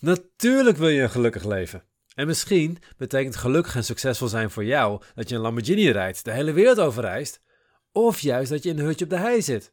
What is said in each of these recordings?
Natuurlijk wil je een gelukkig leven. En misschien betekent gelukkig en succesvol zijn voor jou dat je een Lamborghini rijdt, de hele wereld overreist, of juist dat je in een hutje op de hei zit.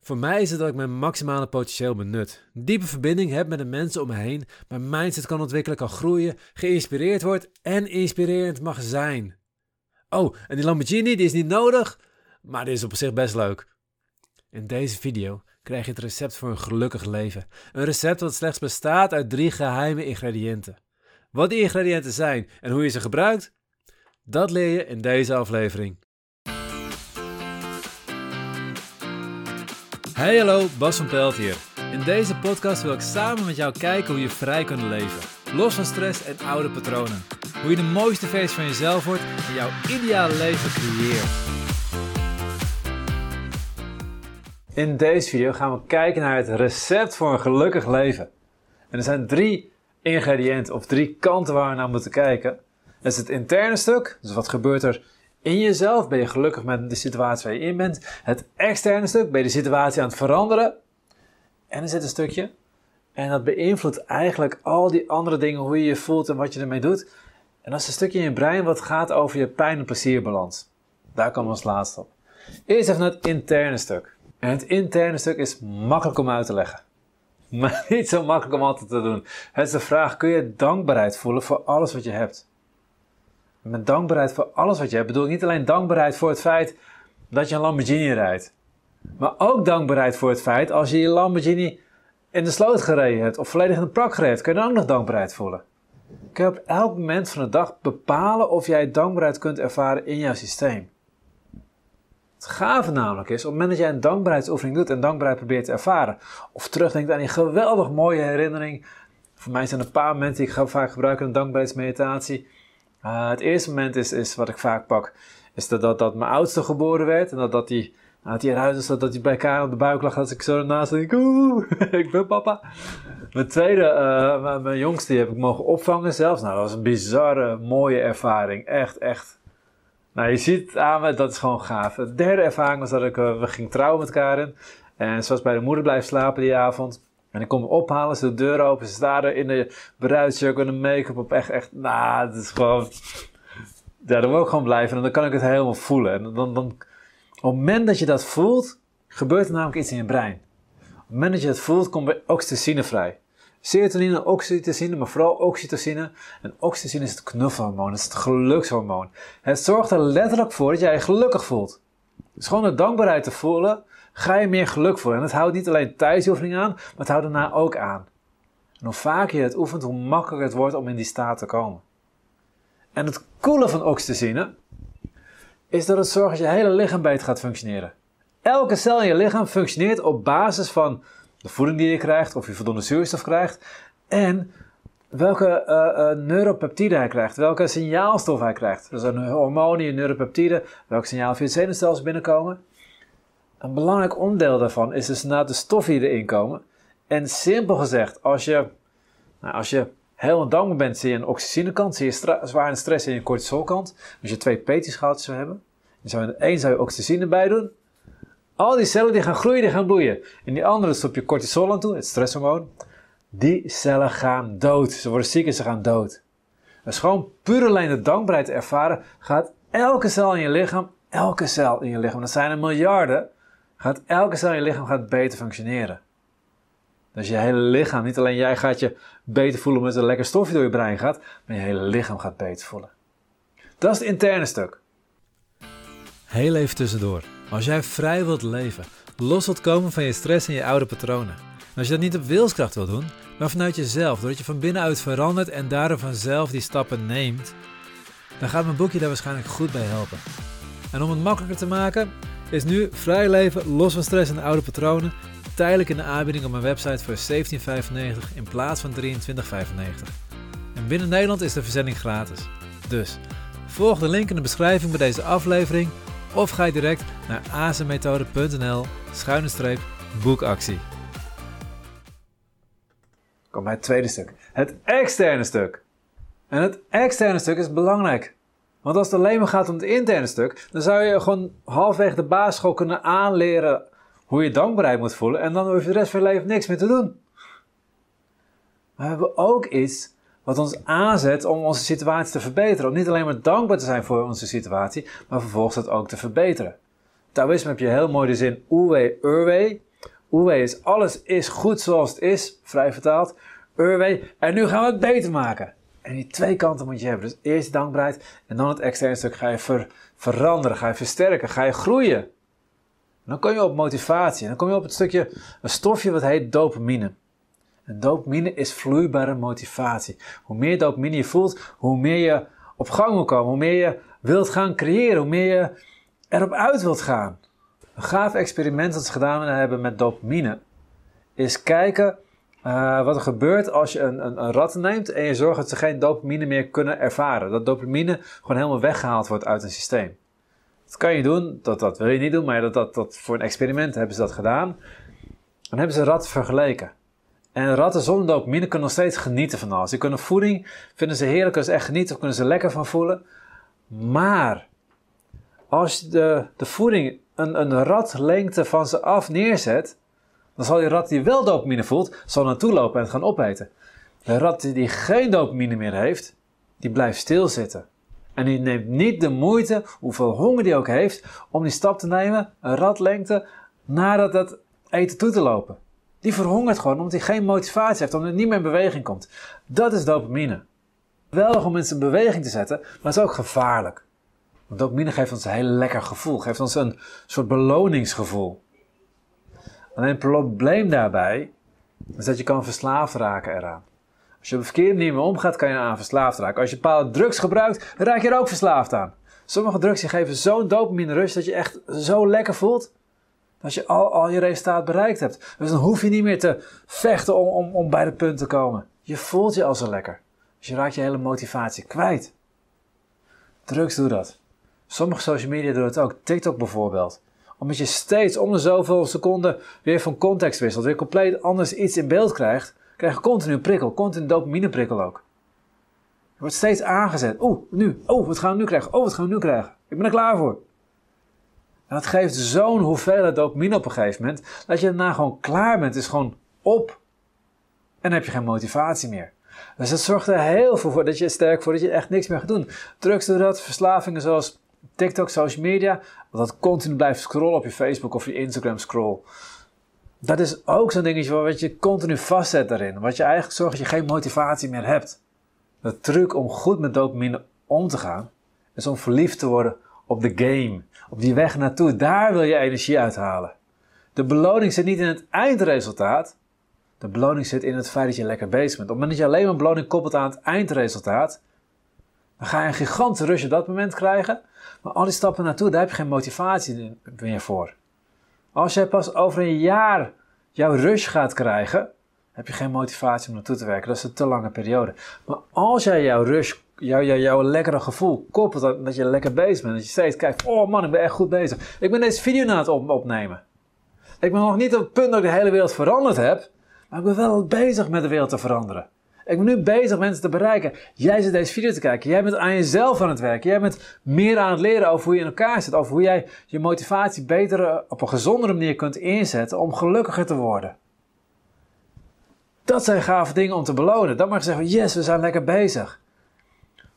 Voor mij is het dat ik mijn maximale potentieel benut, diepe verbinding heb met de mensen om me heen, mijn mindset kan ontwikkelen, kan groeien, geïnspireerd wordt en inspirerend mag zijn. Oh, en die Lamborghini die is niet nodig, maar die is op zich best leuk. In deze video krijg je het recept voor een gelukkig leven. Een recept dat slechts bestaat uit drie geheime ingrediënten. Wat die ingrediënten zijn en hoe je ze gebruikt, dat leer je in deze aflevering. Hey hallo, Bas van Pelt hier. In deze podcast wil ik samen met jou kijken hoe je vrij kunt leven. Los van stress en oude patronen. Hoe je de mooiste versie van jezelf wordt en jouw ideale leven creëert. In deze video gaan we kijken naar het recept voor een gelukkig leven. En er zijn drie ingrediënten of drie kanten waar we naar moeten kijken. Dat is het interne stuk, dus wat gebeurt er in jezelf? Ben je gelukkig met de situatie waar je in bent? Het externe stuk, ben je de situatie aan het veranderen? En er zit een stukje, en dat beïnvloedt eigenlijk al die andere dingen, hoe je je voelt en wat je ermee doet. En dat is een stukje in je brein wat gaat over je pijn- en plezierbalans. Daar komen we als laatste op. Eerst even het interne stuk. En het interne stuk is makkelijk om uit te leggen. Maar niet zo makkelijk om altijd te doen. Het is de vraag, kun je dankbaarheid voelen voor alles wat je hebt? Met dankbaarheid voor alles wat je hebt bedoel ik niet alleen dankbaarheid voor het feit dat je een Lamborghini rijdt. Maar ook dankbaarheid voor het feit als je je Lamborghini in de sloot gereden hebt of volledig in de prak gereden hebt, kun je dan ook nog dankbaarheid voelen. Kun je op elk moment van de dag bepalen of jij dankbaarheid kunt ervaren in jouw systeem. Het gave namelijk is, op het moment dat jij een dankbaarheidsoefening doet en dankbaarheid probeert te ervaren, of terugdenkt aan die geweldig mooie herinnering. Voor mij zijn er een paar momenten die ik vaak gebruik in een dankbaarheidsmeditatie. Uh, het eerste moment is, is wat ik vaak pak, is dat, dat, dat mijn oudste geboren werd en dat, dat die, nou, dat hij eruit is, dat, dat hij bij elkaar op de buik lag, als ik zo ernaast denk, oeh, ik ben papa. Mijn tweede, mijn, mijn jongste, die heb ik mogen opvangen zelfs. Nou, dat was een bizarre, mooie ervaring. Echt, echt nou, je ziet aan me, dat is gewoon gaaf. De derde ervaring was dat ik, uh, we gingen trouwen met Karin. En ze was bij de moeder blijven slapen die avond. En ik kom me ophalen, ze de deur open, ze staan er in de bruidsjurk en de make-up op. Echt, echt, nou, het is gewoon... Ja, dan wil ik gewoon blijven en dan kan ik het helemaal voelen. En dan, dan, op het moment dat je dat voelt, gebeurt er namelijk iets in je brein. Op het moment dat je het voelt, komt er oxytocine vrij. Serotonine, oxytocine, maar vooral oxytocine. En oxytocine is het knuffelhormoon, het is het gelukshormoon. Het zorgt er letterlijk voor dat jij je gelukkig voelt. Dus gewoon de dankbaarheid te voelen, ga je meer geluk voelen. En het houdt niet alleen tijdens de oefening aan, maar het houdt daarna ook aan. En hoe vaker je het oefent, hoe makkelijker het wordt om in die staat te komen. En het coole van oxytocine is dat het zorgt dat je hele lichaam beter gaat functioneren. Elke cel in je lichaam functioneert op basis van de voeding die je krijgt, of je voldoende zuurstof krijgt en welke uh, uh, neuropeptide hij krijgt, welke signaalstof hij krijgt. Dus een hormonen en neuropeptide, welk signaal via het zenuwstelsel binnenkomen. Een belangrijk onderdeel daarvan is dus na de stoffen die erin komen. En simpel gezegd, als je, nou, als je heel dankbaar bent, zie je een oxycinekant, zie je zwaar en stress in je cortisolkant. Als je twee petischoutjes zou hebben, dan zou je één zou je oxytocine bij doen, al die cellen die gaan groeien, die gaan bloeien. En die andere stop je cortisol aan toe, het stresshormoon. Die cellen gaan dood. Ze worden ziek en ze gaan dood. Dus gewoon puur alleen de dankbaarheid ervaren, gaat elke cel in je lichaam, elke cel in je lichaam, dat zijn er miljarden, gaat elke cel in je lichaam gaat beter functioneren. Dus je hele lichaam, niet alleen jij gaat je beter voelen omdat een lekker stofje door je brein gaat, maar je hele lichaam gaat beter voelen. Dat is het interne stuk. Heel even tussendoor. Als jij vrij wilt leven, los wilt komen van je stress en je oude patronen. En als je dat niet op wilskracht wilt doen, maar vanuit jezelf, doordat je van binnenuit verandert en daardoor vanzelf die stappen neemt, dan gaat mijn boekje daar waarschijnlijk goed bij helpen. En om het makkelijker te maken, is nu vrij leven los van stress en oude patronen tijdelijk in de aanbieding op mijn website voor 17,95 in plaats van 23,95. En binnen Nederland is de verzending gratis. Dus volg de link in de beschrijving bij deze aflevering of ga je direct naar azenmethode.nl schuine streep boekactie. Kom bij het tweede stuk. Het externe stuk. En het externe stuk is belangrijk. Want als het alleen maar gaat om het interne stuk, dan zou je gewoon halfweg de basisschool kunnen aanleren hoe je dankbaarheid moet voelen en dan hoef je de rest van je leven niks meer te doen. Maar we hebben ook iets wat ons aanzet om onze situatie te verbeteren. Om niet alleen maar dankbaar te zijn voor onze situatie, maar vervolgens het ook te verbeteren. Taoïsme heb je heel mooi de zin Uwe Urwe. Uwe is alles is goed zoals het is, vrij vertaald. Urwe, en nu gaan we het beter maken. En die twee kanten moet je hebben. Dus eerst dankbaarheid en dan het externe stuk ga je veranderen, ga je versterken, ga je groeien. En dan kom je op motivatie. Dan kom je op het stukje, een stofje wat heet dopamine. Dopamine is vloeibare motivatie. Hoe meer dopamine je voelt, hoe meer je op gang wil komen, hoe meer je wilt gaan creëren, hoe meer je erop uit wilt gaan. Een gaaf experiment dat ze gedaan hebben met dopamine is kijken uh, wat er gebeurt als je een, een, een, rat neemt en je zorgt dat ze geen dopamine meer kunnen ervaren. Dat dopamine gewoon helemaal weggehaald wordt uit een systeem. Dat kan je doen, dat, dat wil je niet doen, maar dat, dat, dat, voor een experiment hebben ze dat gedaan. Dan hebben ze ratten vergeleken. En ratten zonder dopamine kunnen nog steeds genieten van alles. Die kunnen voeding, vinden ze heerlijk, kunnen ze echt genieten, of kunnen ze lekker van voelen. Maar als je de, de voeding een, een ratlengte van ze af neerzet, dan zal die rat die wel dopamine voelt, zal naartoe lopen en gaan opeten. De rat die geen dopamine meer heeft, die blijft stilzitten. En die neemt niet de moeite, hoeveel honger die ook heeft, om die stap te nemen, een ratlengte, naar dat eten toe te lopen. Die verhongert gewoon omdat hij geen motivatie heeft, omdat hij niet meer in beweging komt. Dat is dopamine. Wel om mensen in beweging te zetten, maar het is ook gevaarlijk. Want dopamine geeft ons een heel lekker gevoel, geeft ons een soort beloningsgevoel. Alleen het probleem daarbij is dat je kan verslaafd raken eraan. Als je op een verkeerde manier mee omgaat, kan je aan verslaafd raken. Als je bepaalde drugs gebruikt, raak je er ook verslaafd aan. Sommige drugs geven zo'n dopamine rush dat je echt zo lekker voelt. Dat je al, al je resultaat bereikt hebt. Dus dan hoef je niet meer te vechten om, om, om bij de punt te komen. Je voelt je al zo lekker. Dus je raakt je hele motivatie kwijt. Drugs doen dat. Sommige social media doen het ook. TikTok bijvoorbeeld omdat je steeds om de zoveel seconden weer van context wisselt, weer compleet anders iets in beeld krijgt, krijg je continu een prikkel, continu dopamine prikkel ook. Je wordt steeds aangezet. Oeh, nu. Oh, wat gaan we nu krijgen? Oh, wat gaan we nu krijgen? Ik ben er klaar voor. En dat geeft zo'n hoeveelheid dopamine op een gegeven moment, dat je daarna gewoon klaar bent. Is gewoon op. En dan heb je geen motivatie meer. Dus dat zorgt er heel veel voor dat je sterk voor dat je echt niks meer gaat doen. Drugs door dat, verslavingen zoals TikTok, social media, dat continu blijft scrollen op je Facebook of je Instagram scroll. Dat is ook zo'n dingetje wat je continu vastzet daarin. Wat je eigenlijk zorgt dat je geen motivatie meer hebt. De truc om goed met dopamine om te gaan, is om verliefd te worden op de game. Op die weg naartoe. Daar wil je energie uithalen. De beloning zit niet in het eindresultaat. De beloning zit in het feit dat je lekker bezig bent. Op het moment dat je alleen maar beloning koppelt aan het eindresultaat, dan ga je een gigantische rush op dat moment krijgen. Maar al die stappen naartoe, daar heb je geen motivatie meer voor. Als jij pas over een jaar jouw rush gaat krijgen, heb je geen motivatie om naartoe te werken. Dat is een te lange periode. Maar als jij jouw rush, jouw, lekkere gevoel koppelt dat, dat je lekker bezig bent, dat je steeds kijkt, oh man, ik ben echt goed bezig. Ik ben deze video na het opnemen. Ik ben nog niet op het punt dat ik de hele wereld veranderd heb, maar ik ben wel bezig met de wereld te veranderen. Ik ben nu bezig mensen te bereiken. Jij zit deze video te kijken. Jij bent aan jezelf aan het werken. Jij bent meer aan het leren over hoe je in elkaar zit. Over hoe jij je motivatie beter eh, op een gezondere manier kunt inzetten om gelukkiger te worden. Dat zijn gave dingen om te belonen. Dan mag je zeggen, yes, we zijn lekker bezig.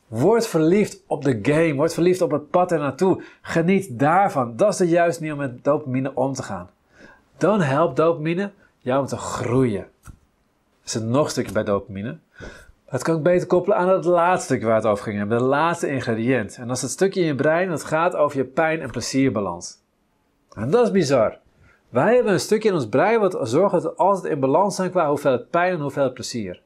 Word verliefd op de game. Word verliefd op het pad er naartoe. Geniet daarvan. Dat is de juiste manier om met dopamine om te gaan. Dan helpt dopamine jou om te groeien. Er zit nog een stukje bij dopamine. Dat kan ik beter koppelen aan het laatste stukje waar het over ging hebben. De laatste ingrediënt. En dat is het stukje in je brein dat gaat over je pijn- en plezierbalans. En dat is bizar. Wij hebben een stukje in ons brein wat zorgt dat we altijd in balans zijn qua hoeveelheid pijn en hoeveelheid plezier.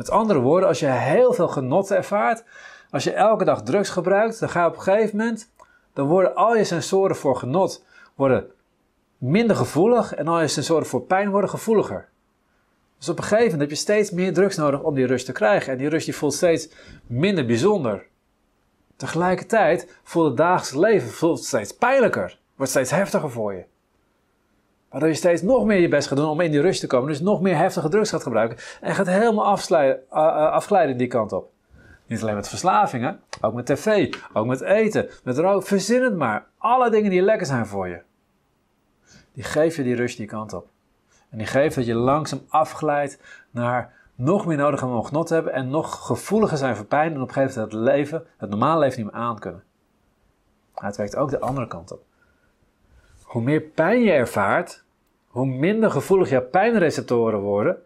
Met andere woorden, als je heel veel genot ervaart, als je elke dag drugs gebruikt, dan ga je op een gegeven moment, dan worden al je sensoren voor genot worden minder gevoelig en al je sensoren voor pijn worden gevoeliger. Dus op een gegeven moment heb je steeds meer drugs nodig om die rust te krijgen. En die rust die voelt steeds minder bijzonder. Tegelijkertijd voelt het dagelijks leven voelt steeds pijnlijker. Wordt steeds heftiger voor je. Waardoor je steeds nog meer je best gaat doen om in die rust te komen. Dus nog meer heftige drugs gaat gebruiken. En gaat helemaal uh, afglijden die kant op. Niet alleen met verslavingen, ook met tv, ook met eten, met rook. Verzin het maar. Alle dingen die lekker zijn voor je. Die geven je die rust die kant op. En die geeft dat je langzaam afglijdt naar nog meer nodig om genot te hebben en nog gevoeliger zijn voor pijn en op een gegeven moment het leven, het normale leven niet meer aan kunnen. Maar het werkt ook de andere kant op. Hoe meer pijn je ervaart, hoe minder gevoelig je pijnreceptoren worden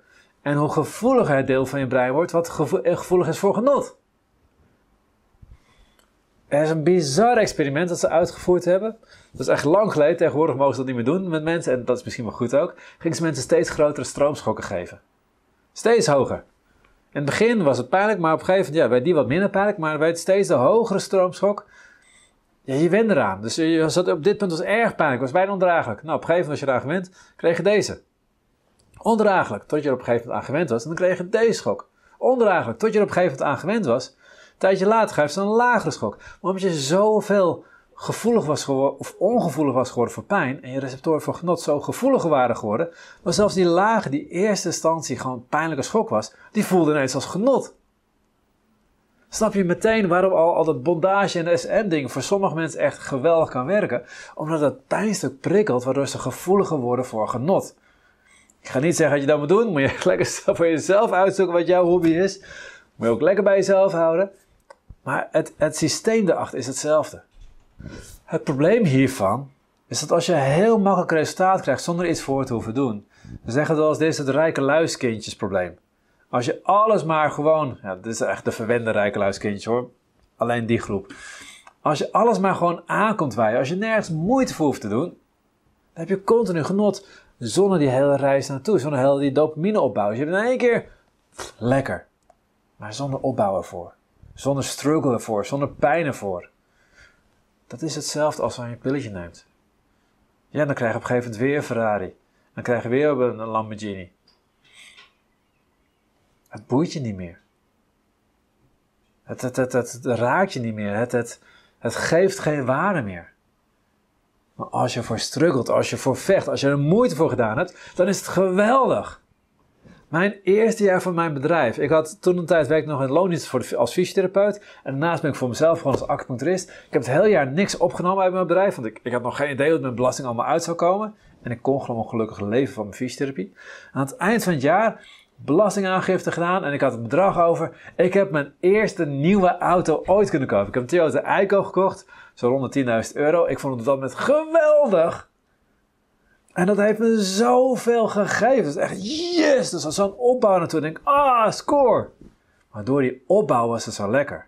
en hoe gevoeliger het deel van je brein wordt wat gevoelig is voor genot. Er is een bizar experiment dat ze uitgevoerd hebben. Dat is echt lang geleden. Tegenwoordig mogen ze dat niet meer doen met mensen. En dat is misschien wel goed ook. Gingen ze mensen steeds grotere stroomschokken geven. Steeds hoger. In het begin was het pijnlijk, maar op een gegeven moment ja, werd die wat minder pijnlijk. Maar werd steeds de hogere stroomschok. Ja, je wende eraan. Dus je zat op dit punt was erg pijnlijk. was bijna ondraaglijk. Nou, op een gegeven moment was je eraan gewend, kreeg je deze. Ondraaglijk, tot je er op een gegeven moment aan gewend was. En dan kreeg je deze schok. Ondraaglijk, tot je er op een gegeven moment aan gewend was tijdje later geeft ze een lagere schok. Maar omdat je zoveel gevoelig was geworden, of ongevoelig was geworden voor pijn, en je receptoren voor genot zo gevoelig waren geworden, maar zelfs die lage, die eerste instantie gewoon pijnlijke schok was, die voelde ineens als genot. Snap je meteen waarom al, al dat bondage en SM-ding voor sommige mensen echt geweldig kan werken? Omdat dat pijnstuk prikkelt, waardoor ze gevoeliger worden voor genot. Ik ga niet zeggen dat je dat moet doen, moet je lekker voor jezelf uitzoeken wat jouw hobby is. Moet je ook lekker bij jezelf houden. Maar het, het systeem erachter is hetzelfde. Het probleem hiervan is dat als je heel makkelijk resultaat krijgt zonder iets voor te hoeven doen. We zeggen wel eens, dit het rijke luiskindjesprobleem. Als je alles maar gewoon, ja, dit is echt de verwende rijke luiskindjes hoor, alleen die groep. Als je alles maar gewoon aankomt waaien, als je nergens moeite voor hoeft te doen, dan heb je continu genot zonder die hele reis naartoe, zonder die dopamine opbouw. Dus je hebt in één keer lekker, maar zonder opbouw ervoor. Zonder struggle ervoor, zonder pijn ervoor. Dat is hetzelfde als als je een pilletje neemt. Ja, dan krijg je op een gegeven moment weer een Ferrari. Dan krijg je weer een Lamborghini. Het boeit je niet meer. Het, het, het, raakt je niet meer. Het, het, het geeft geen waarde meer. Maar als je voor struggelt, als je voor vecht, als je er moeite voor gedaan hebt, dan is het geweldig. Mijn eerste jaar van mijn bedrijf. Ik had toen een tijd werkte nog in loondienst voor als fysiotherapeut. En daarnaast ben ik voor mezelf gewoon als acupuncturist. Ik heb het hele jaar niks opgenomen uit mijn bedrijf. Want ik, ik had nog geen idee hoe mijn belasting allemaal uit zou komen. En ik kon gewoon gelukkig leven van mijn fysiotherapie. Aan het eind van het jaar belastingaangifte gedaan en ik had het bedrag over. Ik heb mijn eerste nieuwe auto ooit kunnen kopen. Ik heb een Toyota Aygo gekocht, zo rond de 10.000 euro. Ik vond het dat moment geweldig. En dat heeft me zoveel gegeven. Dus echt, yes! Dus als zo'n opbouw naartoe. denk ik, ah, score! Maar door die opbouw was het zo lekker.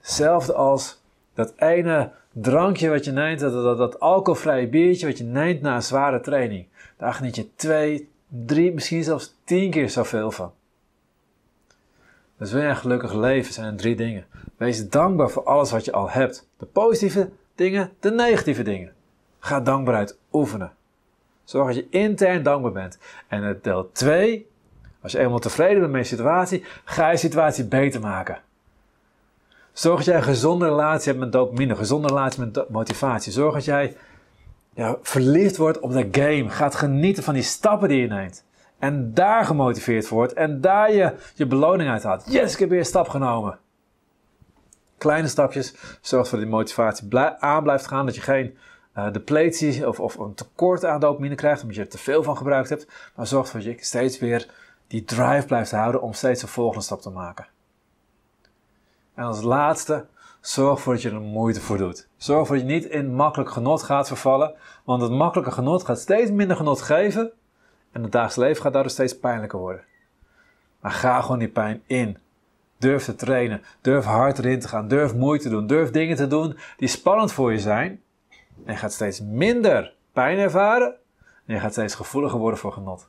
Hetzelfde als dat ene drankje wat je neemt, dat, dat, dat alcoholvrije biertje wat je neemt na een zware training. Daar geniet je twee, drie, misschien zelfs tien keer zoveel van. Dus wil je een gelukkig leven, zijn er drie dingen. Wees dankbaar voor alles wat je al hebt. De positieve dingen, de negatieve dingen. Ga dankbaarheid oefenen. Zorg dat je intern dankbaar bent. En deel 2, als je eenmaal tevreden bent met je situatie, ga je situatie beter maken. Zorg dat jij een gezonde relatie hebt met dopamine, een gezonde relatie met motivatie. Zorg dat jij ja, verliefd wordt op de game. Gaat genieten van die stappen die je neemt. En daar gemotiveerd wordt en daar je je beloning uit haalt. Yes, ik heb weer een stap genomen. Kleine stapjes zorgt dat die motivatie aan blijft gaan. Dat je geen uh, depletie of, of een tekort aan dopamine krijgt omdat je er te veel van gebruikt hebt. Maar zorg dat je steeds weer die drive blijft houden om steeds een volgende stap te maken. En als laatste, zorg ervoor dat je er moeite voor doet. Zorg ervoor dat je niet in makkelijk genot gaat vervallen, want het makkelijke genot gaat steeds minder genot geven en het dagelijks leven gaat daardoor steeds pijnlijker worden. Maar ga gewoon die pijn in. Durf te trainen, durf hard erin te gaan, durf moeite te doen, durf dingen te doen die spannend voor je zijn en je gaat steeds minder pijn ervaren en je gaat steeds gevoeliger worden voor genot.